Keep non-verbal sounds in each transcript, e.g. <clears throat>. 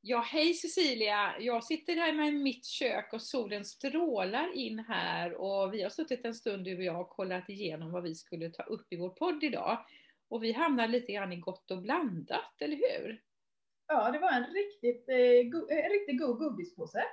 Ja, hej Cecilia! Jag sitter här med mitt kök och solen strålar in här och vi har suttit en stund du och jag och kollat igenom vad vi skulle ta upp i vår podd idag. Och vi hamnar lite grann i gott och blandat, eller hur? Ja, det var en riktigt, eh, go riktigt god godispåse.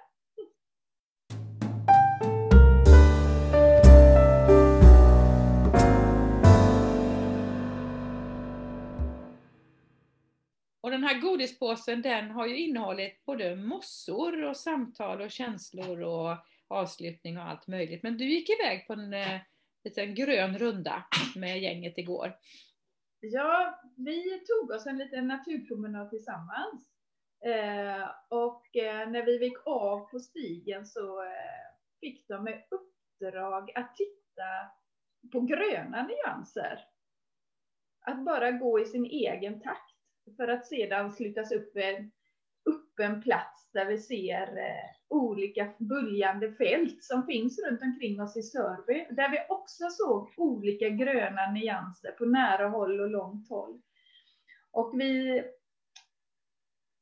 Här godispåsen den har ju innehållit både mossor och samtal och känslor och avslutning och allt möjligt. Men du gick iväg på en eh, liten grön runda med gänget igår. Ja, vi tog oss en liten naturpromenad tillsammans. Eh, och eh, när vi gick av på stigen så eh, fick de med uppdrag att titta på gröna nyanser. Att bara gå i sin egen takt för att sedan slutas upp en öppen plats där vi ser eh, olika böljande fält som finns runt omkring oss i Sörby, där vi också såg olika gröna nyanser på nära håll och långt håll. Och vi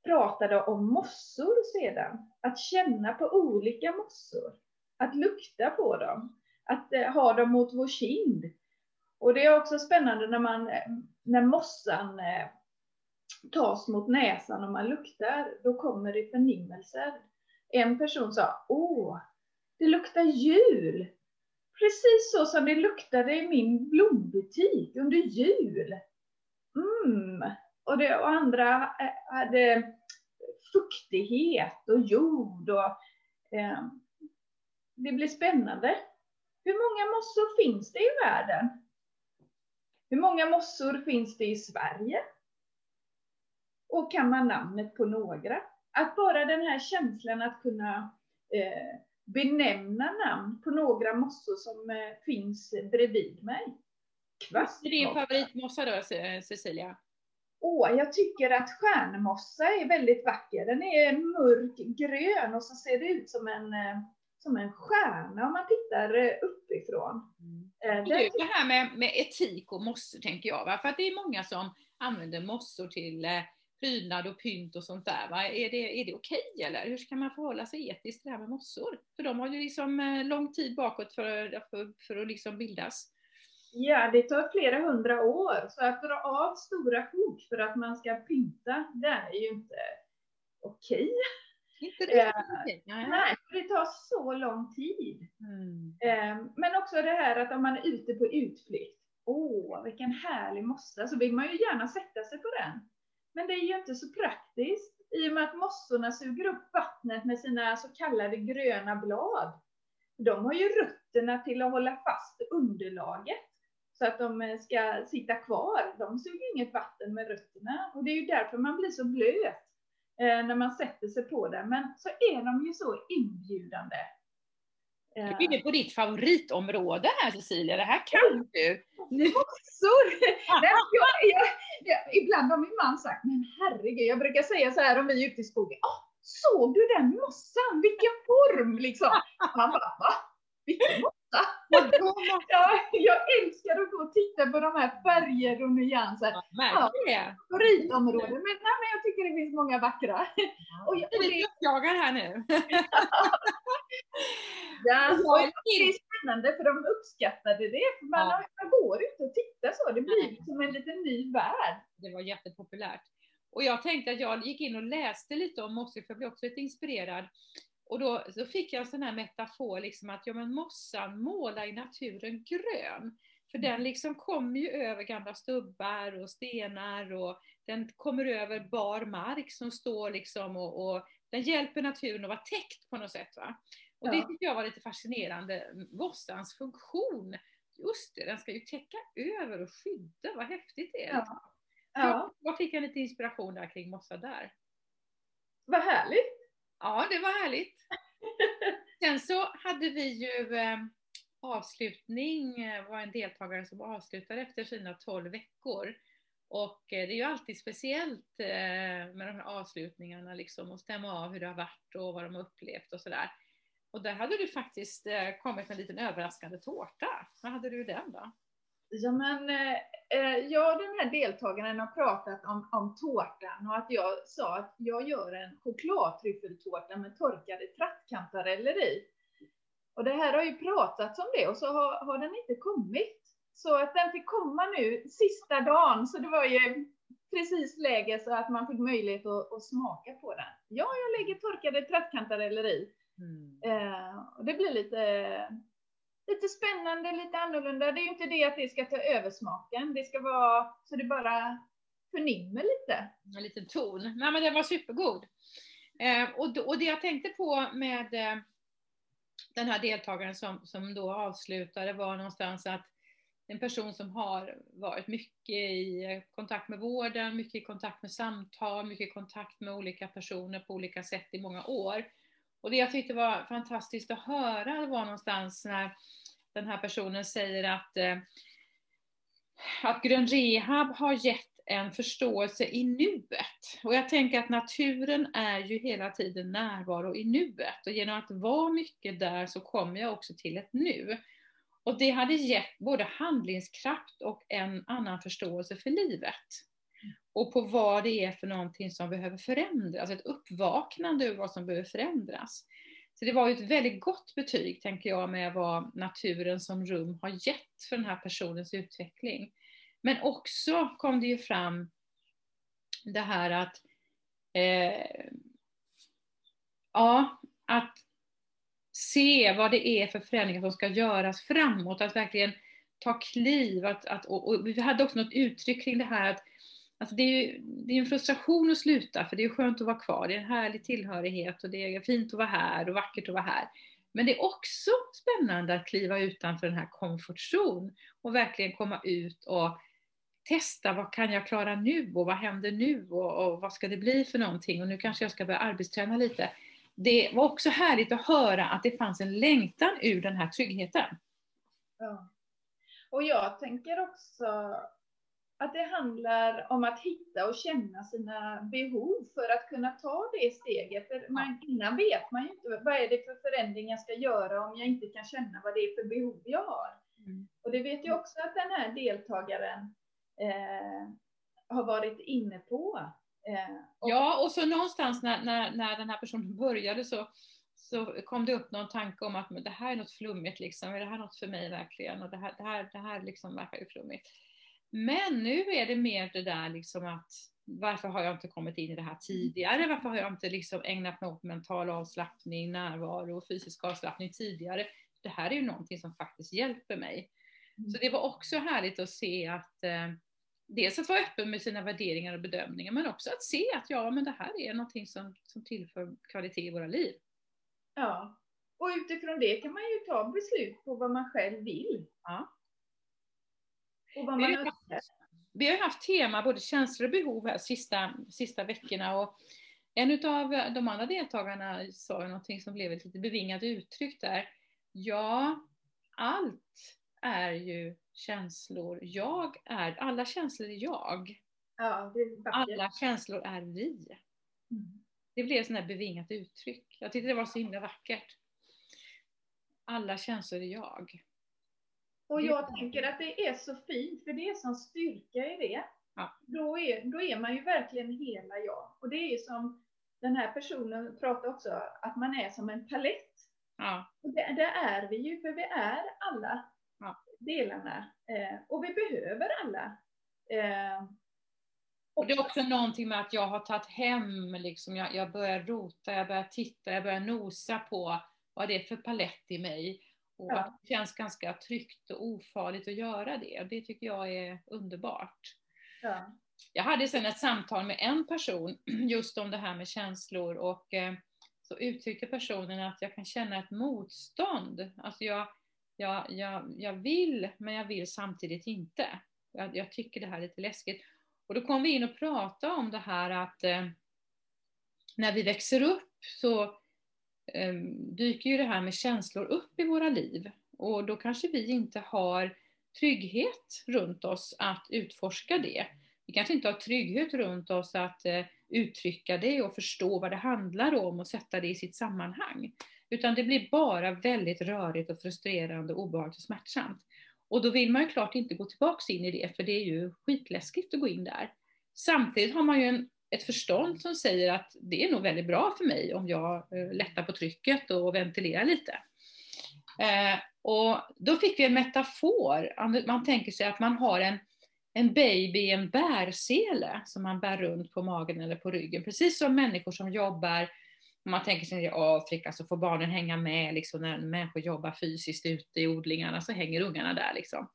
pratade om mossor sedan, att känna på olika mossor, att lukta på dem, att eh, ha dem mot vår kind. Och det är också spännande när man, eh, när mossan eh, tas mot näsan och man luktar, då kommer det förnimmelser. En person sa, åh, det luktar jul. Precis så som det luktade i min blombutik under jul. Mm. Och, det, och andra eh, hade fuktighet och jord. Och, eh, det blir spännande. Hur många mossor finns det i världen? Hur många mossor finns det i Sverige? Och kan man namnet på några? Att bara den här känslan att kunna eh, benämna namn på några mossor som eh, finns bredvid mig. Kvast. Är din favoritmossa då, Cecilia? Åh, jag tycker att stjärnmossa är väldigt vacker. Den är mörkgrön och så ser det ut som en, eh, som en stjärna om man tittar eh, uppifrån. Mm. Eh, det, det här med, med etik och mossor tänker jag, va? för att det är många som använder mossor till prydnad och pynt och sånt där. Va? Är det, är det okej okay, eller? Hur ska man förhålla sig etiskt till det här med mossor? För de har ju liksom eh, lång tid bakåt för, för, för att liksom bildas. Ja, det tar flera hundra år. Så att dra av stora sjok för att man ska pynta, det är ju inte okej. Inte det? Eh, nej, för det tar så lång tid. Mm. Eh, men också det här att om man är ute på utflykt, åh, vilken härlig mossa, så vill man ju gärna sätta sig på den. Men det är ju inte så praktiskt i och med att mossorna suger upp vattnet med sina så kallade gröna blad. De har ju rötterna till att hålla fast underlaget så att de eh, ska sitta kvar. De suger inget vatten med rötterna och det är ju därför man blir så blöt eh, när man sätter sig på den. Men så är de ju så inbjudande. Du är inne på ditt favoritområde här Cecilia, det här kan du! Mossor! jag, jag, jag, ibland har min man sagt, men herregud, jag brukar säga så här om vi är ute i skogen, oh, såg du den mossan? Vilken form liksom! Han bara, va? Vilken mossa? ja, jag älskar att gå och titta på de här färger och nyanser. Ja, ja, favoritområden, men, nej, men jag tycker det finns många vackra. Och, och det... här nu. <laughs> ja, det är spännande för de uppskattade det. För man, ja. man går inte och tittar så, det blir nej. som en liten ny värld. Det var jättepopulärt. Och jag tänkte att jag gick in och läste lite om mossor, för jag blev också lite inspirerad. Och då, då fick jag en sån här metafor, liksom att ja, men mossan målar i naturen grön. För den mm. liksom kommer ju över gamla stubbar och stenar och den kommer över bar mark som står liksom och, och den hjälper naturen att vara täckt på något sätt. Va? Och det tycker jag var lite fascinerande, mossans funktion. Just det, den ska ju täcka över och skydda, vad häftigt det är. Ja. Ja. Vad fick jag lite inspiration där kring mossa där? Vad härligt! Ja, det var härligt. <laughs> Sen så hade vi ju eh, avslutning, eh, var en deltagare som avslutade efter sina 12 veckor. Och eh, det är ju alltid speciellt eh, med de här avslutningarna, liksom, att stämma av hur det har varit och vad de har upplevt och sådär. Och där hade du faktiskt eh, kommit med en liten överraskande tårta. Vad hade du i den då? Ja, men eh, eh, jag och den här deltagaren har pratat om, om tårtan och att jag sa att jag gör en chokladtryffeltårta med torkade trattkantareller i. Och det här har ju pratats om det och så har, har den inte kommit. Så att den fick komma nu sista dagen, så det var ju precis läge så att man fick möjlighet att, att smaka på den. Ja, jag lägger torkade trattkantareller i. Mm. Eh, det blir lite, lite spännande, lite annorlunda. Det är ju inte det att det ska ta över smaken. Det ska vara så det bara förnimmer lite. En liten ton. Nej men den var supergod. Eh, och, och det jag tänkte på med eh, den här deltagaren som, som då avslutade var någonstans att en person som har varit mycket i kontakt med vården, mycket i kontakt med samtal, mycket i kontakt med olika personer på olika sätt i många år. Och det jag tyckte var fantastiskt att höra var någonstans när den här personen säger att, eh, att grön rehab har gett en förståelse i nuet. Och jag tänker att naturen är ju hela tiden närvaro i nuet och genom att vara mycket där så kommer jag också till ett nu. Och det hade gett både handlingskraft och en annan förståelse för livet. Och på vad det är för någonting som behöver förändras, alltså ett uppvaknande över vad som behöver förändras. Så det var ju ett väldigt gott betyg, tänker jag, med vad naturen som rum har gett för den här personens utveckling. Men också kom det ju fram det här att eh, ja, att se vad det är för förändringar som ska göras framåt, att verkligen ta kliv. Att, att, och, och vi hade också något uttryck kring det här att alltså det är ju det är en frustration att sluta, för det är skönt att vara kvar, det är en härlig tillhörighet och det är fint att vara här och vackert att vara här. Men det är också spännande att kliva utanför den här komfortzon och verkligen komma ut och testa vad kan jag klara nu och vad händer nu och, och vad ska det bli för någonting och nu kanske jag ska börja arbetsträna lite det var också härligt att höra att det fanns en längtan ur den här tryggheten. Ja. Och jag tänker också att det handlar om att hitta och känna sina behov för att kunna ta det steget. För man, innan vet man ju inte vad är det för förändring jag ska göra om jag inte kan känna vad det är för behov jag har. Mm. Och det vet jag också att den här deltagaren eh, har varit inne på. Eh, och ja, och så någonstans när, när, när den här personen började så, så kom det upp någon tanke om att det här är något flummigt, liksom. är det här något för mig verkligen? Och det här, det här, det här liksom verkar ju flummigt. Men nu är det mer det där liksom att varför har jag inte kommit in i det här tidigare? Varför har jag inte liksom ägnat mig åt mental avslappning, närvaro och fysisk avslappning tidigare? Det här är ju någonting som faktiskt hjälper mig. Mm. Så det var också härligt att se att eh, dels att vara öppen med sina värderingar och bedömningar, men också att se att ja, men det här är någonting som, som tillför kvalitet i våra liv. Ja, och utifrån det kan man ju ta beslut på vad man själv vill. Ja. Och vad man vi, har haft, vi har haft tema både känslor och behov här sista, sista veckorna och en av de andra deltagarna sa någonting som blev ett lite bevingat uttryck där. Ja, allt är ju känslor. Jag är, alla känslor är jag. Ja, är alla känslor är vi. Mm. Det blev ett sånt här bevingat uttryck. Jag tyckte det var så himla vackert. Alla känslor är jag. Och jag tänker att det är så fint, för det är sån styrka i det. Ja. Då, är, då är man ju verkligen hela jag. Och det är ju som den här personen pratar också, att man är som en palett. Ja. Och det, det är vi ju, för vi är alla delarna. Eh, och vi behöver alla. Eh, och det är också någonting med att jag har tagit hem, liksom, jag, jag börjar rota, jag börjar titta, jag börjar nosa på vad det är för palett i mig. Och ja. att det känns ganska tryggt och ofarligt att göra det. Det tycker jag är underbart. Ja. Jag hade sen ett samtal med en person <clears throat> just om det här med känslor och eh, så uttryckte personen att jag kan känna ett motstånd. Alltså jag, jag, jag, jag vill, men jag vill samtidigt inte. Jag, jag, tycker det här är lite läskigt. Och då kom vi in och pratade om det här att eh, när vi växer upp så Ehm, dyker ju det här med känslor upp i våra liv. Och då kanske vi inte har trygghet runt oss att utforska det. Vi kanske inte har trygghet runt oss att eh, uttrycka det och förstå vad det handlar om och sätta det i sitt sammanhang. Utan det blir bara väldigt rörigt och frustrerande, obehagligt och smärtsamt. Och då vill man ju klart inte gå tillbaks in i det, för det är ju skitläskigt att gå in där. Samtidigt har man ju en, ett förstånd som säger att det är nog väldigt bra för mig om jag eh, lättar på trycket och ventilerar lite. Eh, och då fick vi en metafor, man tänker sig att man har en, en baby i en bärsele som man bär runt på magen eller på ryggen, precis som människor som jobbar om man tänker sig i Afrika så får barnen hänga med, liksom, när människor jobbar fysiskt ute i odlingarna så hänger ungarna där. Liksom.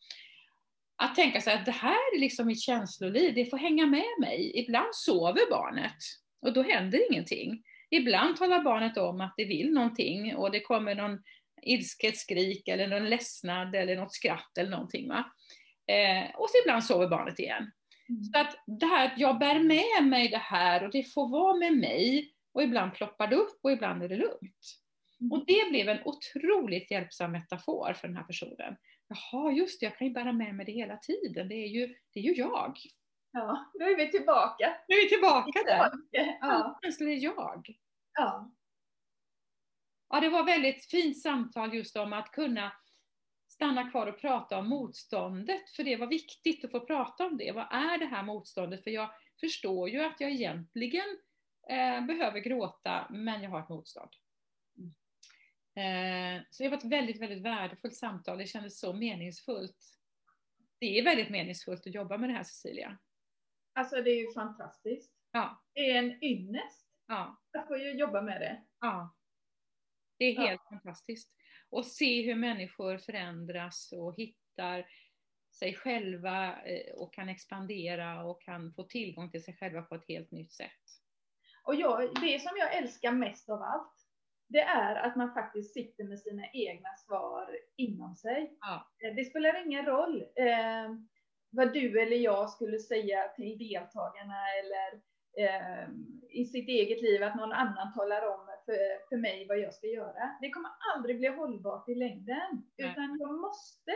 Att tänka sig att det här är liksom mitt känsloliv, det får hänga med mig. Ibland sover barnet och då händer ingenting. Ibland talar barnet om att det vill någonting och det kommer någon ilsket skrik eller någon ledsnad eller något skratt eller någonting. Va? Eh, och så ibland sover barnet igen. Mm. Så att det här att jag bär med mig det här och det får vara med mig och ibland ploppar det upp och ibland är det lugnt. Mm. Och det blev en otroligt hjälpsam metafor för den här personen. Jaha, just det, jag kan ju bära med mig det hela tiden. Det är ju, det är ju jag. Ja, nu är vi tillbaka. Nu är vi tillbaka där. Ja. Känslan är jag. Ja. Ja, det var väldigt fint samtal just om att kunna stanna kvar och prata om motståndet, för det var viktigt att få prata om det. Vad är det här motståndet? För jag förstår ju att jag egentligen eh, behöver gråta, men jag har ett motstånd. Eh, så det var ett väldigt, väldigt värdefullt samtal. Det kändes så meningsfullt. Det är väldigt meningsfullt att jobba med det här, Cecilia. Alltså det är ju fantastiskt. Ja. Det är en ynnest ja. att få jobba med det. Ja. Det är helt ja. fantastiskt. Och se hur människor förändras och hittar sig själva eh, och kan expandera och kan få tillgång till sig själva på ett helt nytt sätt. Och jag, det som jag älskar mest av allt, det är att man faktiskt sitter med sina egna svar inom sig. Ja. Eh, det spelar ingen roll eh, vad du eller jag skulle säga till deltagarna eller eh, i sitt eget liv, att någon annan talar om för, för mig vad jag ska göra. Det kommer aldrig bli hållbart i längden, Nej. utan jag måste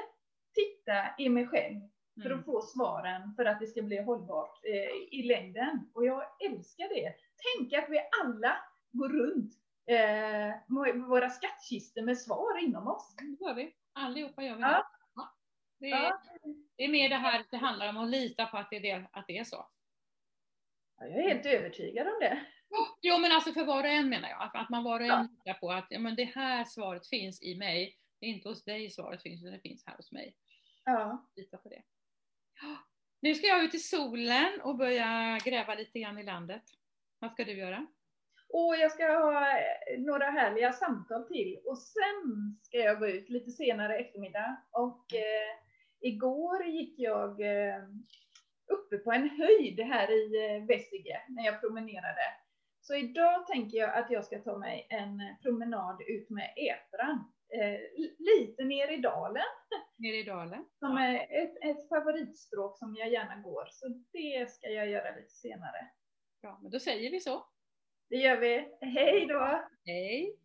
titta i mig själv för att mm. få svaren för att det ska bli hållbart eh, i längden. Och jag älskar det. Tänk att vi alla går runt eh, våra skattkistor med svar inom oss. Det gör vi. Allihopa gör vi det. Ja. Det, är, ja. det är mer det här det handlar om att lita på att det är, att det är så. Ja, jag är helt övertygad om det. Jo, men alltså för var och en menar jag. Att man var och en ja. litar på att ja, men det här svaret finns i mig. Det är inte hos dig svaret finns, utan det finns här hos mig. Ja. Lita på det. Nu ska jag ut i solen och börja gräva lite grann i landet. Vad ska du göra? Och jag ska ha några härliga samtal till och sen ska jag gå ut lite senare eftermiddag. Och eh, igår gick jag eh, uppe på en höjd här i eh, Vessige när jag promenerade. Så idag tänker jag att jag ska ta mig en promenad ut med Ätran. Eh, lite ner i dalen. Ner i dalen? Som är ett, ett favoritstråk som jag gärna går. Så det ska jag göra lite senare. Ja, men då säger vi så. Det gör vi. Hej då! Hej!